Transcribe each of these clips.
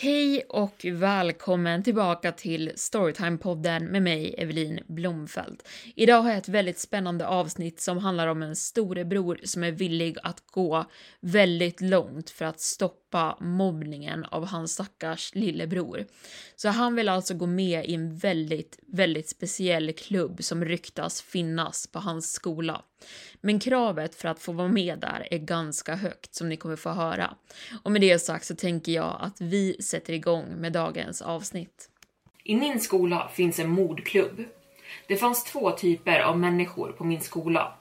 Hej och välkommen tillbaka till Storytime-podden med mig, Evelin Blomfelt. Idag har jag ett väldigt spännande avsnitt som handlar om en storebror som är villig att gå väldigt långt för att stoppa mobbningen av hans stackars lillebror. Så han vill alltså gå med i en väldigt, väldigt speciell klubb som ryktas finnas på hans skola. Men kravet för att få vara med där är ganska högt som ni kommer få höra. Och med det sagt så tänker jag att vi sätter igång med dagens avsnitt. I min skola finns en mordklubb. Det fanns två typer av människor på min skola.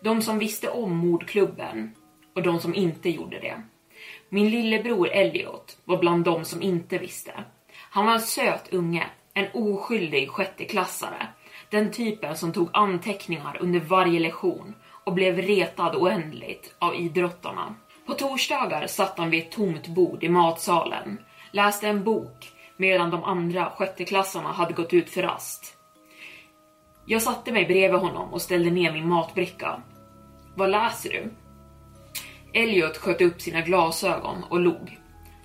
De som visste om mordklubben och de som inte gjorde det. Min lillebror Elliot var bland de som inte visste. Han var en söt unge, en oskyldig sjätteklassare den typen som tog anteckningar under varje lektion och blev retad oändligt av idrottarna. På torsdagar satt han vid ett tomt bord i matsalen, läste en bok medan de andra sjätteklassarna hade gått ut för rast. Jag satte mig bredvid honom och ställde ner min matbricka. Vad läser du? Elliot sköt upp sina glasögon och log.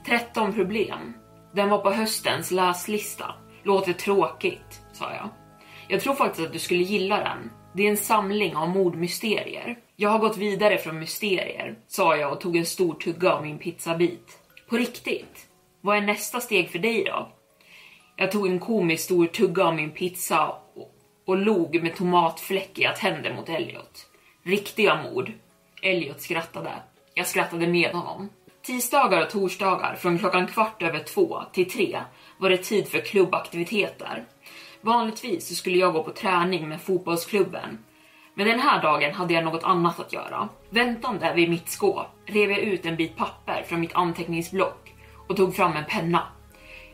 13 problem. Den var på höstens läslista. Låter tråkigt, sa jag. Jag tror faktiskt att du skulle gilla den. Det är en samling av mordmysterier. Jag har gått vidare från mysterier, sa jag och tog en stor tugga av min pizzabit. På riktigt? Vad är nästa steg för dig då? Jag tog en komiskt stor tugga av min pizza och, och log med tomatfläckiga tänder mot Elliot. Riktiga mord. Elliot skrattade. Jag skrattade med honom. Tisdagar och torsdagar från klockan kvart över två till tre var det tid för klubbaktiviteter. Vanligtvis så skulle jag gå på träning med fotbollsklubben. Men den här dagen hade jag något annat att göra. Väntande vid mitt skåp rev jag ut en bit papper från mitt anteckningsblock och tog fram en penna.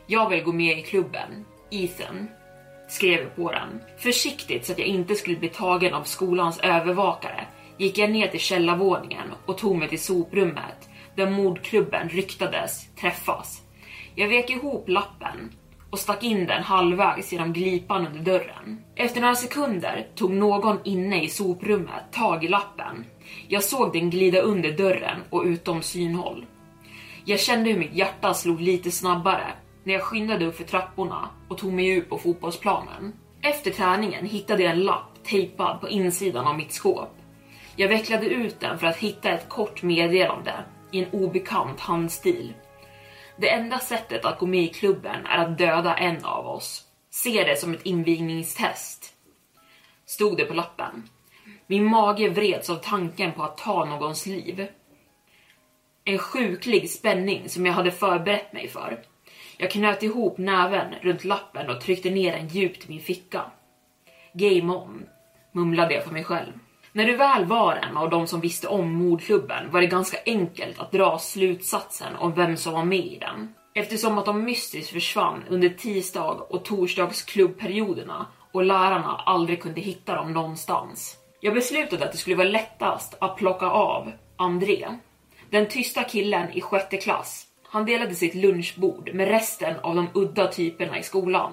Jag vill gå med i klubben. Ethan. Skrev jag på den. Försiktigt så att jag inte skulle bli tagen av skolans övervakare gick jag ner till källarvåningen och tog mig till soprummet där mordklubben ryktades träffas. Jag vek ihop lappen och stack in den halvvägs genom glipan under dörren. Efter några sekunder tog någon inne i soprummet tag i lappen. Jag såg den glida under dörren och utom synhåll. Jag kände hur mitt hjärta slog lite snabbare när jag skyndade upp för trapporna och tog mig ut på fotbollsplanen. Efter träningen hittade jag en lapp tejpad på insidan av mitt skåp. Jag vecklade ut den för att hitta ett kort meddelande i en obekant handstil. Det enda sättet att gå med i klubben är att döda en av oss. Se det som ett invigningstest. Stod det på lappen. Min mage vreds av tanken på att ta någons liv. En sjuklig spänning som jag hade förberett mig för. Jag knöt ihop näven runt lappen och tryckte ner den djupt i min ficka. Game on, mumlade jag för mig själv. När du väl var en av de som visste om mordklubben var det ganska enkelt att dra slutsatsen om vem som var med i den. Eftersom att de mystiskt försvann under tisdag och torsdagsklubbperioderna och lärarna aldrig kunde hitta dem någonstans. Jag beslutade att det skulle vara lättast att plocka av André, den tysta killen i sjätte klass. Han delade sitt lunchbord med resten av de udda typerna i skolan.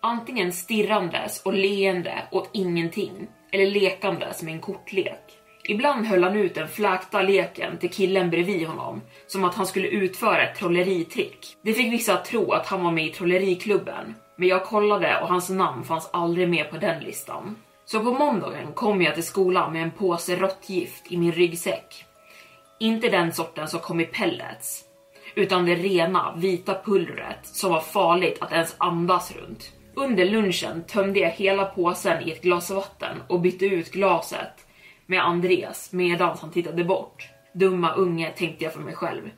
Antingen stirrandes och leende åt ingenting eller lekandes med en kortlek. Ibland höll han ut den fläkta leken till killen bredvid honom, som att han skulle utföra ett trolleritrick. Det fick vissa att tro att han var med i trolleriklubben, men jag kollade och hans namn fanns aldrig med på den listan. Så på måndagen kom jag till skolan med en påse råttgift i min ryggsäck. Inte den sorten som kom i pellets, utan det rena vita pulvret som var farligt att ens andas runt. Under lunchen tömde jag hela påsen i ett glas vatten och bytte ut glaset med Andreas medan han tittade bort. Dumma unge tänkte jag för mig själv.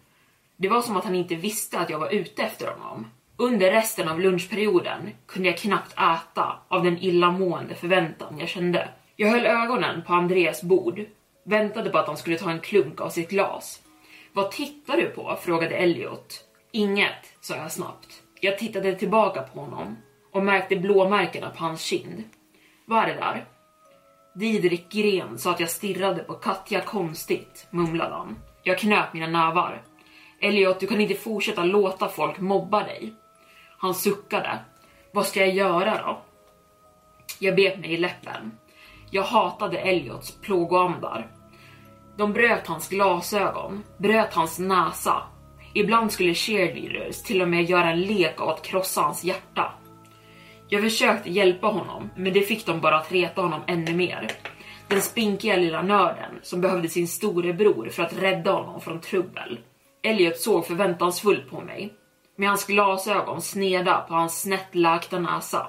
Det var som att han inte visste att jag var ute efter honom. Under resten av lunchperioden kunde jag knappt äta av den illamående förväntan jag kände. Jag höll ögonen på Andreas bord, väntade på att han skulle ta en klunk av sitt glas. Vad tittar du på? frågade Elliot. Inget, sa jag snabbt. Jag tittade tillbaka på honom och märkte blåmärkena på hans kind. Vad är det där? Didrik Gren sa att jag stirrade på Katja konstigt, mumlade han. Jag knöp mina nävar. Elliot, du kan inte fortsätta låta folk mobba dig. Han suckade. Vad ska jag göra då? Jag bet mig i läppen. Jag hatade Elliots plågoandar. De bröt hans glasögon, bröt hans näsa. Ibland skulle cheerleaders till och med göra en lek av att krossa hans hjärta. Jag försökte hjälpa honom, men det fick dem bara att reta honom ännu mer. Den spinkiga lilla nörden som behövde sin storebror för att rädda honom från trubbel. Elliot såg förväntansfullt på mig, med hans glasögon sneda på hans snett lagda näsa.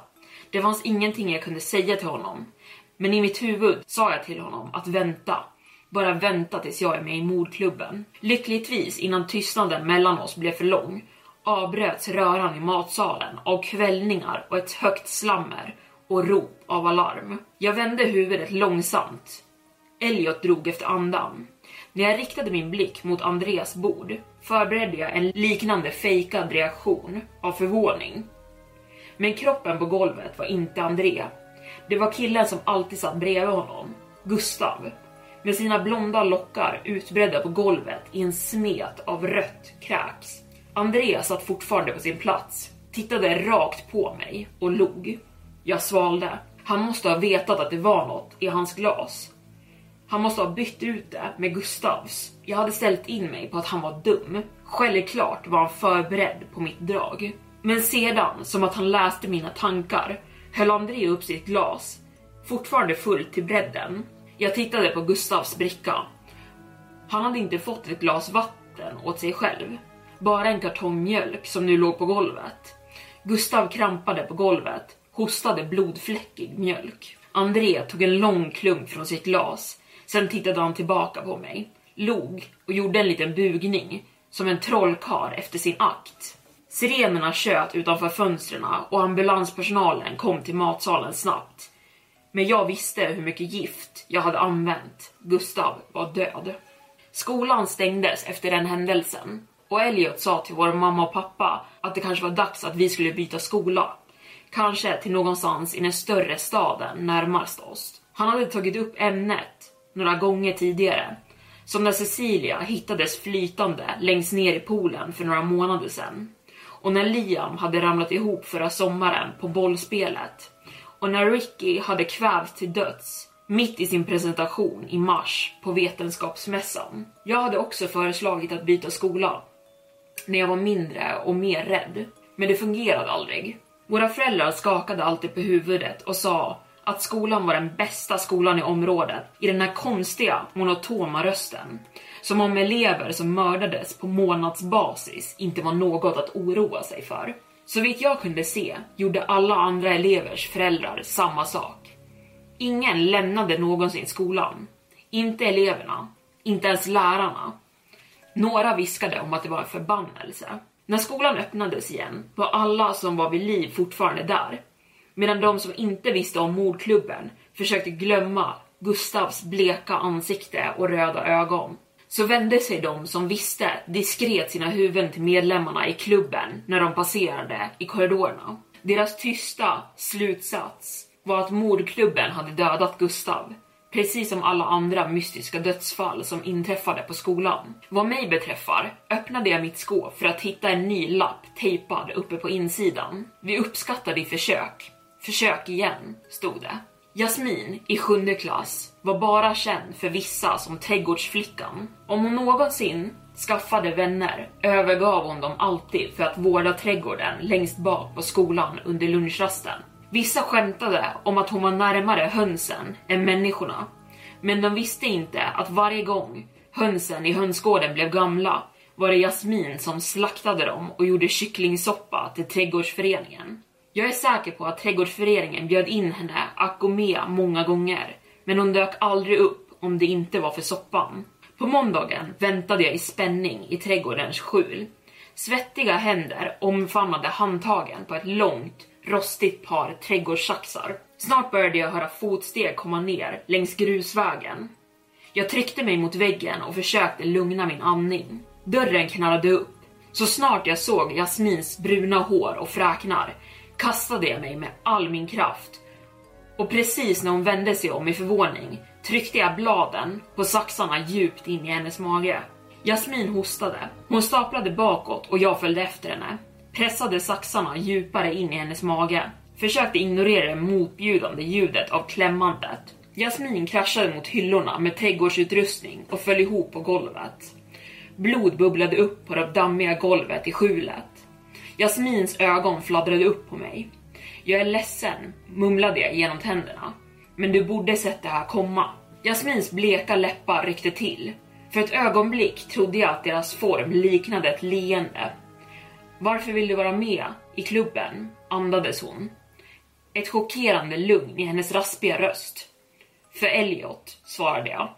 Det fanns ingenting jag kunde säga till honom, men i mitt huvud sa jag till honom att vänta. Bara vänta tills jag är med i mordklubben. Lyckligtvis, innan tystnaden mellan oss blev för lång, avbröts röran i matsalen av kvällningar och ett högt slammer och rop av alarm. Jag vände huvudet långsamt. Elliot drog efter andan. När jag riktade min blick mot Andreas bord förberedde jag en liknande fejkad reaktion av förvåning. Men kroppen på golvet var inte André. Det var killen som alltid satt bredvid honom, Gustav, med sina blonda lockar utbredda på golvet i en smet av rött kräks. Andreas satt fortfarande på sin plats, tittade rakt på mig och log. Jag svalde. Han måste ha vetat att det var något i hans glas. Han måste ha bytt ut det med Gustavs. Jag hade ställt in mig på att han var dum. Självklart var han förberedd på mitt drag. Men sedan, som att han läste mina tankar, höll André upp sitt glas, fortfarande fullt till bredden. Jag tittade på Gustavs bricka. Han hade inte fått ett glas vatten åt sig själv, bara en kartong mjölk som nu låg på golvet. Gustav krampade på golvet, hostade blodfläckig mjölk. André tog en lång klunk från sitt glas, sen tittade han tillbaka på mig, log och gjorde en liten bugning, som en trollkar efter sin akt. Sirenerna tjöt utanför fönstren och ambulanspersonalen kom till matsalen snabbt. Men jag visste hur mycket gift jag hade använt. Gustav var död. Skolan stängdes efter den händelsen och Elliot sa till vår mamma och pappa att det kanske var dags att vi skulle byta skola. Kanske till någonstans i den större staden närmast oss. Han hade tagit upp ämnet några gånger tidigare. Som när Cecilia hittades flytande längst ner i poolen för några månader sedan. Och när Liam hade ramlat ihop förra sommaren på bollspelet. Och när Ricky hade kvävt till döds mitt i sin presentation i mars på Vetenskapsmässan. Jag hade också föreslagit att byta skola när jag var mindre och mer rädd. Men det fungerade aldrig. Våra föräldrar skakade alltid på huvudet och sa att skolan var den bästa skolan i området i den här konstiga monotona rösten. Som om elever som mördades på månadsbasis inte var något att oroa sig för. Så vitt jag kunde se gjorde alla andra elevers föräldrar samma sak. Ingen lämnade någonsin skolan. Inte eleverna, inte ens lärarna. Några viskade om att det var en förbannelse. När skolan öppnades igen var alla som var vid liv fortfarande där. Medan de som inte visste om mordklubben försökte glömma Gustavs bleka ansikte och röda ögon. Så vände sig de som visste diskret sina huvuden till medlemmarna i klubben när de passerade i korridorerna. Deras tysta slutsats var att mordklubben hade dödat Gustav Precis som alla andra mystiska dödsfall som inträffade på skolan. Vad mig beträffar öppnade jag mitt skåp för att hitta en ny lapp tejpad uppe på insidan. Vi uppskattar ditt försök. Försök igen, stod det. Jasmin i sjunde klass var bara känd för vissa som trädgårdsflickan. Om hon någonsin skaffade vänner övergav hon dem alltid för att vårda trädgården längst bak på skolan under lunchrasten. Vissa skämtade om att hon var närmare hönsen än människorna, men de visste inte att varje gång hönsen i hönsgården blev gamla var det Jasmin som slaktade dem och gjorde kycklingsoppa till trädgårdsföreningen. Jag är säker på att trädgårdsföreningen bjöd in henne att gå med många gånger, men hon dök aldrig upp om det inte var för soppan. På måndagen väntade jag i spänning i trädgårdens skjul. Svettiga händer omfamnade handtagen på ett långt, rostigt par trädgårdssaxar. Snart började jag höra fotsteg komma ner längs grusvägen. Jag tryckte mig mot väggen och försökte lugna min andning. Dörren knallade upp. Så snart jag såg Jasmins bruna hår och fräknar kastade jag mig med all min kraft. Och precis när hon vände sig om i förvåning tryckte jag bladen på saxarna djupt in i hennes mage. Jasmin hostade. Hon staplade bakåt och jag följde efter henne. Pressade saxarna djupare in i hennes mage. Försökte ignorera det motbjudande ljudet av klämmandet. Jasmin kraschade mot hyllorna med trädgårdsutrustning och föll ihop på golvet. Blod bubblade upp på det dammiga golvet i skjulet. Jasmins ögon fladdrade upp på mig. Jag är ledsen, mumlade jag genom tänderna. Men du borde sett det här komma. Jasmins bleka läppar ryckte till. För ett ögonblick trodde jag att deras form liknade ett leende. Varför vill du vara med i klubben? andades hon. Ett chockerande lugn i hennes raspiga röst. För Elliot, svarade jag.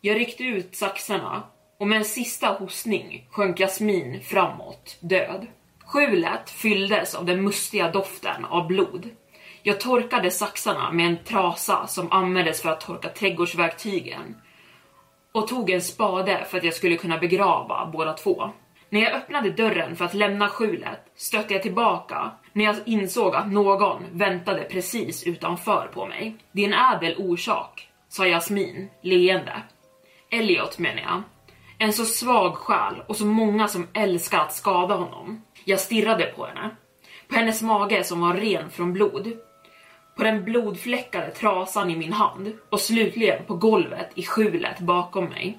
Jag ryckte ut saxarna och med en sista hostning sjönk Jasmin framåt, död. Skjulet fylldes av den mustiga doften av blod. Jag torkade saxarna med en trasa som användes för att torka trädgårdsverktygen och tog en spade för att jag skulle kunna begrava båda två. När jag öppnade dörren för att lämna skjulet stötte jag tillbaka när jag insåg att någon väntade precis utanför på mig. Det är en ädel orsak, sa Jasmin leende. Elliot menar jag. En så svag själ och så många som älskar att skada honom. Jag stirrade på henne. På hennes mage som var ren från blod. På den blodfläckade trasan i min hand och slutligen på golvet i skjulet bakom mig.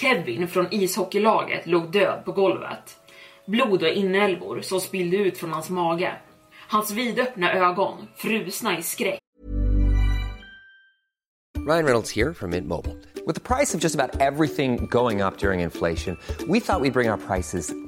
Kevin från ishockeylaget låg död på golvet. Blod och inälvor som spillde ut från hans mage. Hans vidöppna ögon frusna i skräck. Ryan Reynolds här från Mint Mobile. Med priset på nästan allt som går upp under inflationen, trodde vi att vi skulle bring priser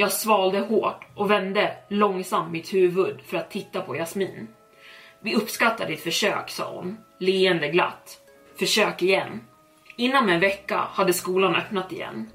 Jag svalde hårt och vände långsamt mitt huvud för att titta på Jasmin. Vi uppskattar ditt försök, sa hon, leende glatt. Försök igen. Inom en vecka hade skolan öppnat igen.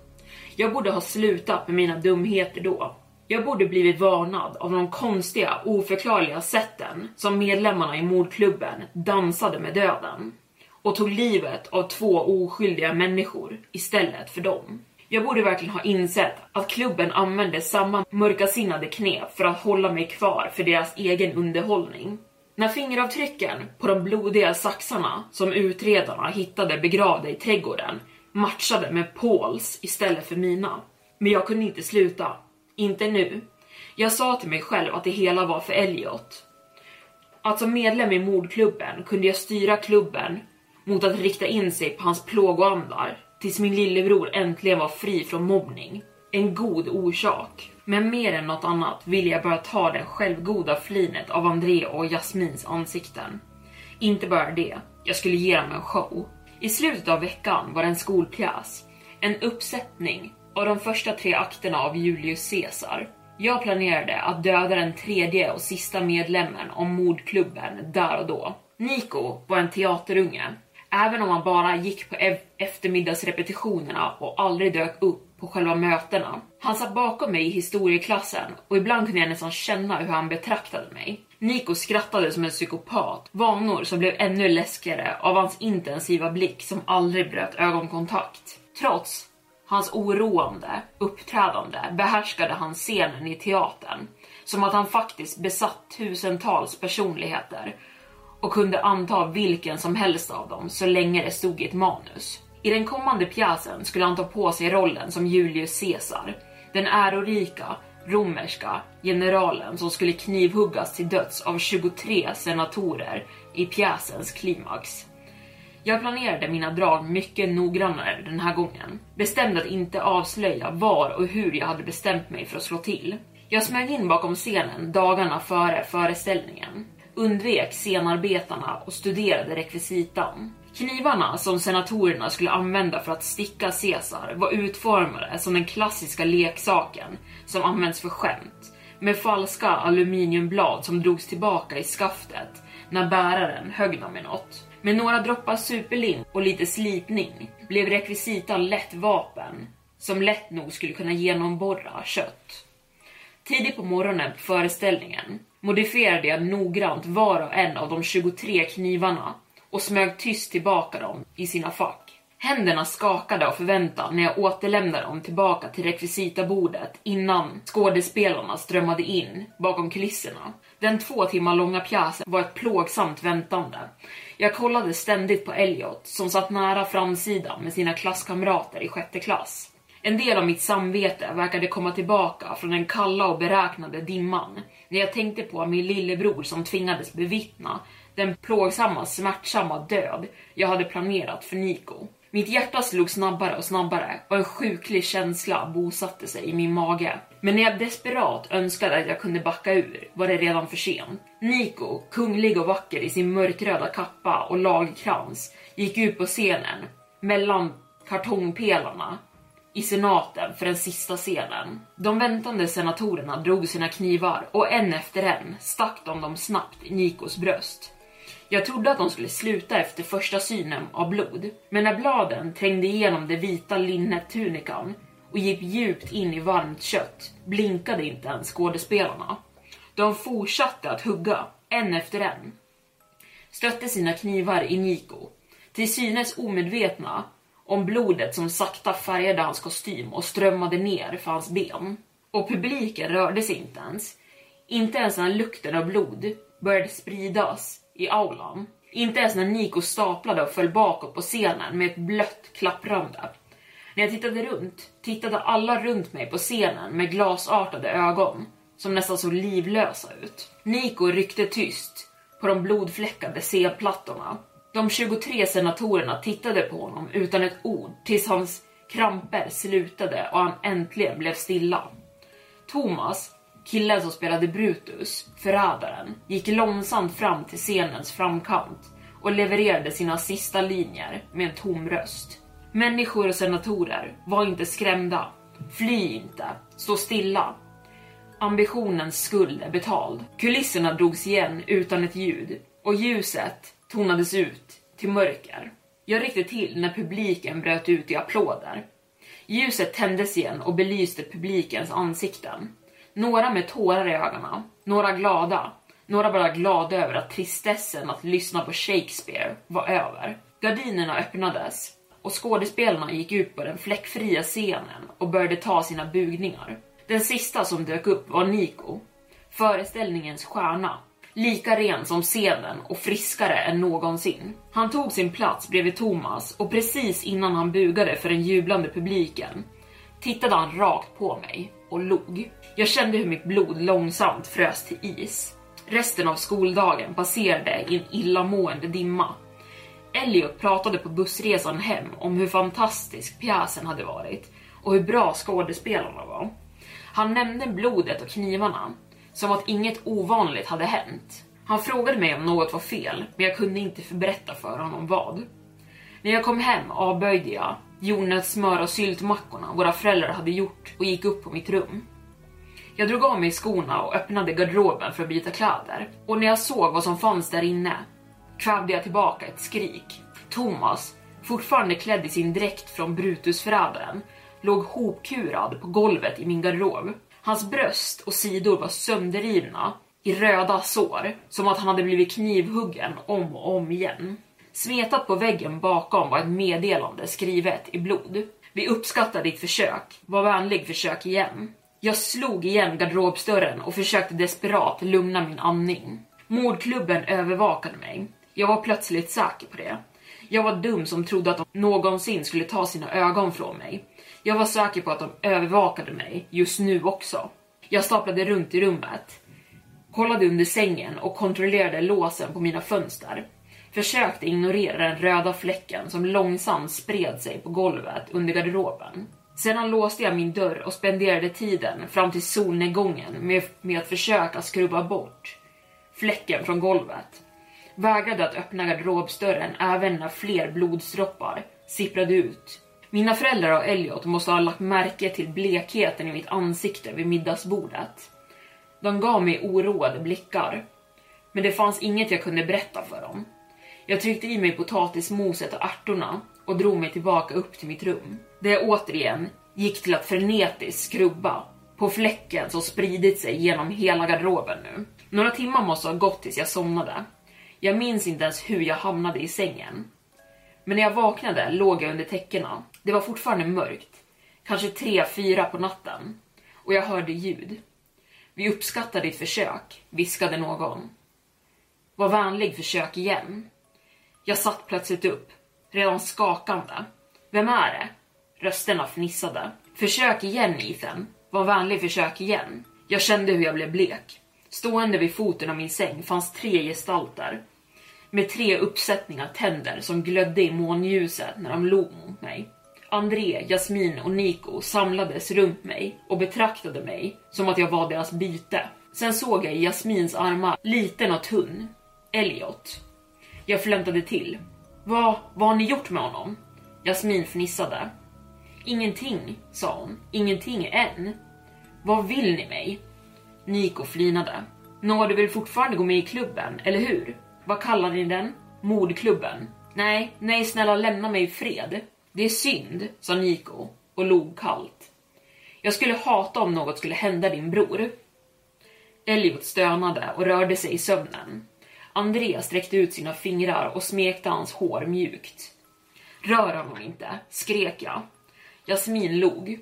Jag borde ha slutat med mina dumheter då. Jag borde blivit varnad av de konstiga, oförklarliga sätten som medlemmarna i mordklubben dansade med döden och tog livet av två oskyldiga människor istället för dem. Jag borde verkligen ha insett att klubben använde samma mörkasinnade knep för att hålla mig kvar för deras egen underhållning. När fingeravtrycken på de blodiga saxarna som utredarna hittade begravda i trädgården matchade med Pauls istället för mina. Men jag kunde inte sluta. Inte nu. Jag sa till mig själv att det hela var för Elliot. Att som medlem i mordklubben kunde jag styra klubben mot att rikta in sig på hans plågoandar tills min lillebror äntligen var fri från mobbning. En god orsak. Men mer än något annat ville jag bara ta det självgoda flinet av André och Jasmins ansikten. Inte bara det, jag skulle ge dem en show. I slutet av veckan var det en skolpjäs. En uppsättning av de första tre akterna av Julius Caesar. Jag planerade att döda den tredje och sista medlemmen av mordklubben där och då. Nico var en teaterunge Även om han bara gick på eftermiddagsrepetitionerna och aldrig dök upp på själva mötena. Han satt bakom mig i historieklassen och ibland kunde jag nästan känna hur han betraktade mig. Nico skrattade som en psykopat, vanor som blev ännu läskigare av hans intensiva blick som aldrig bröt ögonkontakt. Trots hans oroande uppträdande behärskade han scenen i teatern, som att han faktiskt besatt tusentals personligheter och kunde anta vilken som helst av dem så länge det stod i ett manus. I den kommande pjäsen skulle han ta på sig rollen som Julius Caesar, den ärorika romerska generalen som skulle knivhuggas till döds av 23 senatorer i pjäsens klimax. Jag planerade mina drag mycket noggrannare den här gången. Bestämde att inte avslöja var och hur jag hade bestämt mig för att slå till. Jag smög in bakom scenen dagarna före föreställningen undvek scenarbetarna och studerade rekvisitan. Knivarna som senatorerna skulle använda för att sticka Caesar var utformade som den klassiska leksaken som används för skämt, med falska aluminiumblad som drogs tillbaka i skaftet när bäraren högg dem med något. Med några droppar superlim och lite slipning blev rekvisitan lätt vapen som lätt nog skulle kunna genomborra kött. Tidigt på morgonen på föreställningen modifierade jag noggrant var och en av de 23 knivarna och smög tyst tillbaka dem i sina fack. Händerna skakade av förväntan när jag återlämnade dem tillbaka till rekvisitabordet innan skådespelarna strömmade in bakom kulisserna. Den två timmar långa pjäsen var ett plågsamt väntande. Jag kollade ständigt på Elliot som satt nära framsidan med sina klasskamrater i sjätte klass. En del av mitt samvete verkade komma tillbaka från den kalla och beräknade dimman när jag tänkte på min lillebror som tvingades bevittna den plågsamma, smärtsamma död jag hade planerat för Nico. Mitt hjärta slog snabbare och snabbare och en sjuklig känsla bosatte sig i min mage. Men när jag desperat önskade att jag kunde backa ur var det redan för sent. Nico, kunglig och vacker i sin mörkröda kappa och lagkrans, gick ut på scenen mellan kartongpelarna i senaten för den sista scenen. De väntande senatorerna drog sina knivar och en efter en stack de dem snabbt i Nikos bröst. Jag trodde att de skulle sluta efter första synen av blod, men när bladen trängde igenom det vita linnet tunikan och gick djupt in i varmt kött blinkade inte ens skådespelarna. De fortsatte att hugga, en efter en. Stötte sina knivar i Niko, till synes omedvetna om blodet som sakta färgade hans kostym och strömmade ner för hans ben. Och publiken rörde sig inte ens. Inte ens när lukten av blod började spridas i aulan. Inte ens när Nico staplade och föll bakåt på scenen med ett blött klapprande. När jag tittade runt tittade alla runt mig på scenen med glasartade ögon som nästan såg livlösa ut. Nico ryckte tyst på de blodfläckade C-plattorna. De 23 senatorerna tittade på honom utan ett ord tills hans kramper slutade och han äntligen blev stilla. Thomas, killen som spelade Brutus, förrädaren, gick långsamt fram till scenens framkant och levererade sina sista linjer med en tom röst. Människor och senatorer, var inte skrämda. Fly inte, stå stilla. Ambitionens skuld är betald. Kulisserna drogs igen utan ett ljud och ljuset tonades ut till mörker. Jag ryckte till när publiken bröt ut i applåder. Ljuset tändes igen och belyste publikens ansikten. Några med tårar i ögonen, några glada, några bara glada över att tristessen att lyssna på Shakespeare var över. Gardinerna öppnades och skådespelarna gick ut på den fläckfria scenen och började ta sina bugningar. Den sista som dök upp var Nico, föreställningens stjärna. Lika ren som scenen och friskare än någonsin. Han tog sin plats bredvid Thomas och precis innan han bugade för den jublande publiken tittade han rakt på mig och log. Jag kände hur mitt blod långsamt frös till is. Resten av skoldagen passerade i en illamående dimma. Elliot pratade på bussresan hem om hur fantastisk pjäsen hade varit och hur bra skådespelarna var. Han nämnde blodet och knivarna, som att inget ovanligt hade hänt. Han frågade mig om något var fel, men jag kunde inte förberätta för honom vad. När jag kom hem avböjde jag jordnötssmör och syltmackorna våra föräldrar hade gjort och gick upp på mitt rum. Jag drog av mig skorna och öppnade garderoben för att byta kläder. Och när jag såg vad som fanns där inne kvävde jag tillbaka ett skrik. Thomas, fortfarande klädd i sin dräkt från Brutusförrädaren, låg hopkurad på golvet i min garderob. Hans bröst och sidor var sönderrivna i röda sår, som att han hade blivit knivhuggen om och om igen. Smetat på väggen bakom var ett meddelande skrivet i blod. Vi uppskattar ditt försök. Var vänlig, försök igen. Jag slog igen garderobsdörren och försökte desperat lugna min andning. Mordklubben övervakade mig. Jag var plötsligt säker på det. Jag var dum som trodde att de någonsin skulle ta sina ögon från mig. Jag var säker på att de övervakade mig just nu också. Jag staplade runt i rummet, kollade under sängen och kontrollerade låsen på mina fönster. Försökte ignorera den röda fläcken som långsamt spred sig på golvet under garderoben. Sedan låste jag min dörr och spenderade tiden fram till solnedgången med, med att försöka skrubba bort fläcken från golvet. Vägrade att öppna garderobsdörren även när fler blodsdroppar sipprade ut. Mina föräldrar och Elliot måste ha lagt märke till blekheten i mitt ansikte vid middagsbordet. De gav mig oroade blickar. Men det fanns inget jag kunde berätta för dem. Jag tryckte i mig potatismoset och ärtorna och drog mig tillbaka upp till mitt rum. Där jag återigen gick till att frenetiskt skrubba på fläcken som spridit sig genom hela garderoben nu. Några timmar måste ha gått tills jag somnade. Jag minns inte ens hur jag hamnade i sängen. Men när jag vaknade låg jag under täckena. Det var fortfarande mörkt. Kanske tre, fyra på natten. Och jag hörde ljud. Vi uppskattar ditt försök, viskade någon. Var vänlig, försök igen. Jag satt plötsligt upp, redan skakande. Vem är det? Rösterna fnissade. Försök igen Ethan. Var vänlig, försök igen. Jag kände hur jag blev blek. Stående vid foten av min säng fanns tre gestalter. Med tre uppsättningar tänder som glödde i månljuset när de log mot mig. André, Jasmin och Nico samlades runt mig och betraktade mig som att jag var deras byte. Sen såg jag i Jasmins armar, liten och tunn, Elliot. Jag flämtade till. Vad, vad har ni gjort med honom? Jasmin fnissade. Ingenting, sa hon. Ingenting än. Vad vill ni mig? Nico flinade. Nå, du vill fortfarande gå med i klubben, eller hur? Vad kallar ni den? Mordklubben? Nej, nej snälla lämna mig i fred. Det är synd, sa Niko och log kallt. Jag skulle hata om något skulle hända din bror. Elliot stönade och rörde sig i sömnen. André sträckte ut sina fingrar och smekte hans hår mjukt. Rör honom inte, skrek jag. Jasmin log.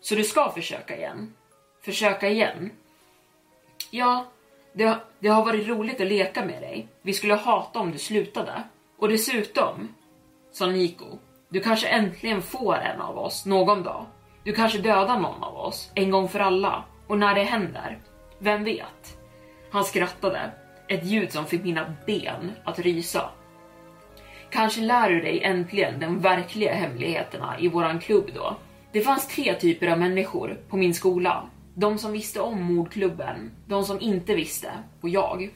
Så du ska försöka igen? Försöka igen? Ja, det, det har varit roligt att leka med dig. Vi skulle hata om du slutade. Och dessutom, sa Niko, du kanske äntligen får en av oss någon dag. Du kanske dödar någon av oss, en gång för alla. Och när det händer, vem vet? Han skrattade, ett ljud som fick mina ben att rysa. Kanske lär du dig äntligen de verkliga hemligheterna i våran klubb då. Det fanns tre typer av människor på min skola. De som visste om mordklubben, de som inte visste och jag.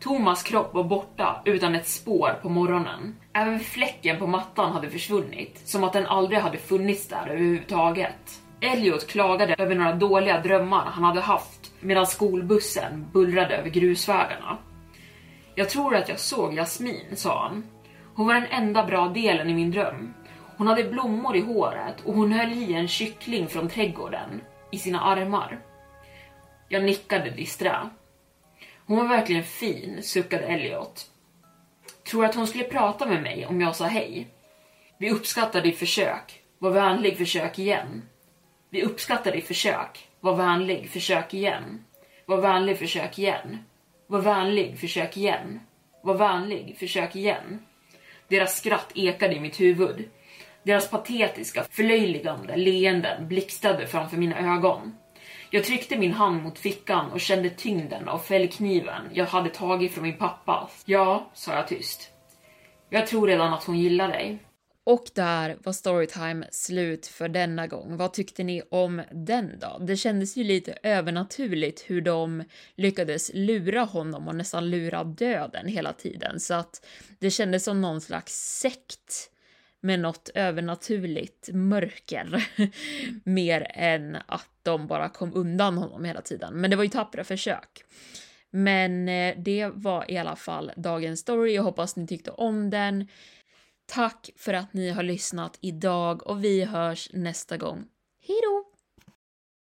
Thomas kropp var borta utan ett spår på morgonen. Även fläcken på mattan hade försvunnit, som att den aldrig hade funnits där överhuvudtaget. Elliot klagade över några dåliga drömmar han hade haft medan skolbussen bullrade över grusvägarna. Jag tror att jag såg Jasmin, sa han. Hon var den enda bra delen i min dröm. Hon hade blommor i håret och hon höll i en kyckling från trädgården i sina armar. Jag nickade disträ. Hon var verkligen fin, suckade Elliot. Tror att hon skulle prata med mig om jag sa hej? Vi uppskattar ditt försök. Var vänlig, försök igen. Vi uppskattar ditt försök. Var vänlig, försök igen. Var vänlig, försök igen. Var vänlig, försök igen. Var vänlig, försök igen. Deras skratt ekade i mitt huvud. Deras patetiska, förlöjligande leenden blixtrade framför mina ögon. Jag tryckte min hand mot fickan och kände tyngden av fällkniven jag hade tagit från min pappa. Ja, sa jag tyst. Jag tror redan att hon gillar dig. Och där var Storytime slut för denna gång. Vad tyckte ni om den då? Det kändes ju lite övernaturligt hur de lyckades lura honom och nästan lura döden hela tiden, så att det kändes som någon slags sekt med något övernaturligt mörker mer än att de bara kom undan honom hela tiden. Men det var ju tappra försök. Men eh, det var i alla fall dagens story. Jag hoppas ni tyckte om den. Tack för att ni har lyssnat idag och vi hörs nästa gång. Hejdå!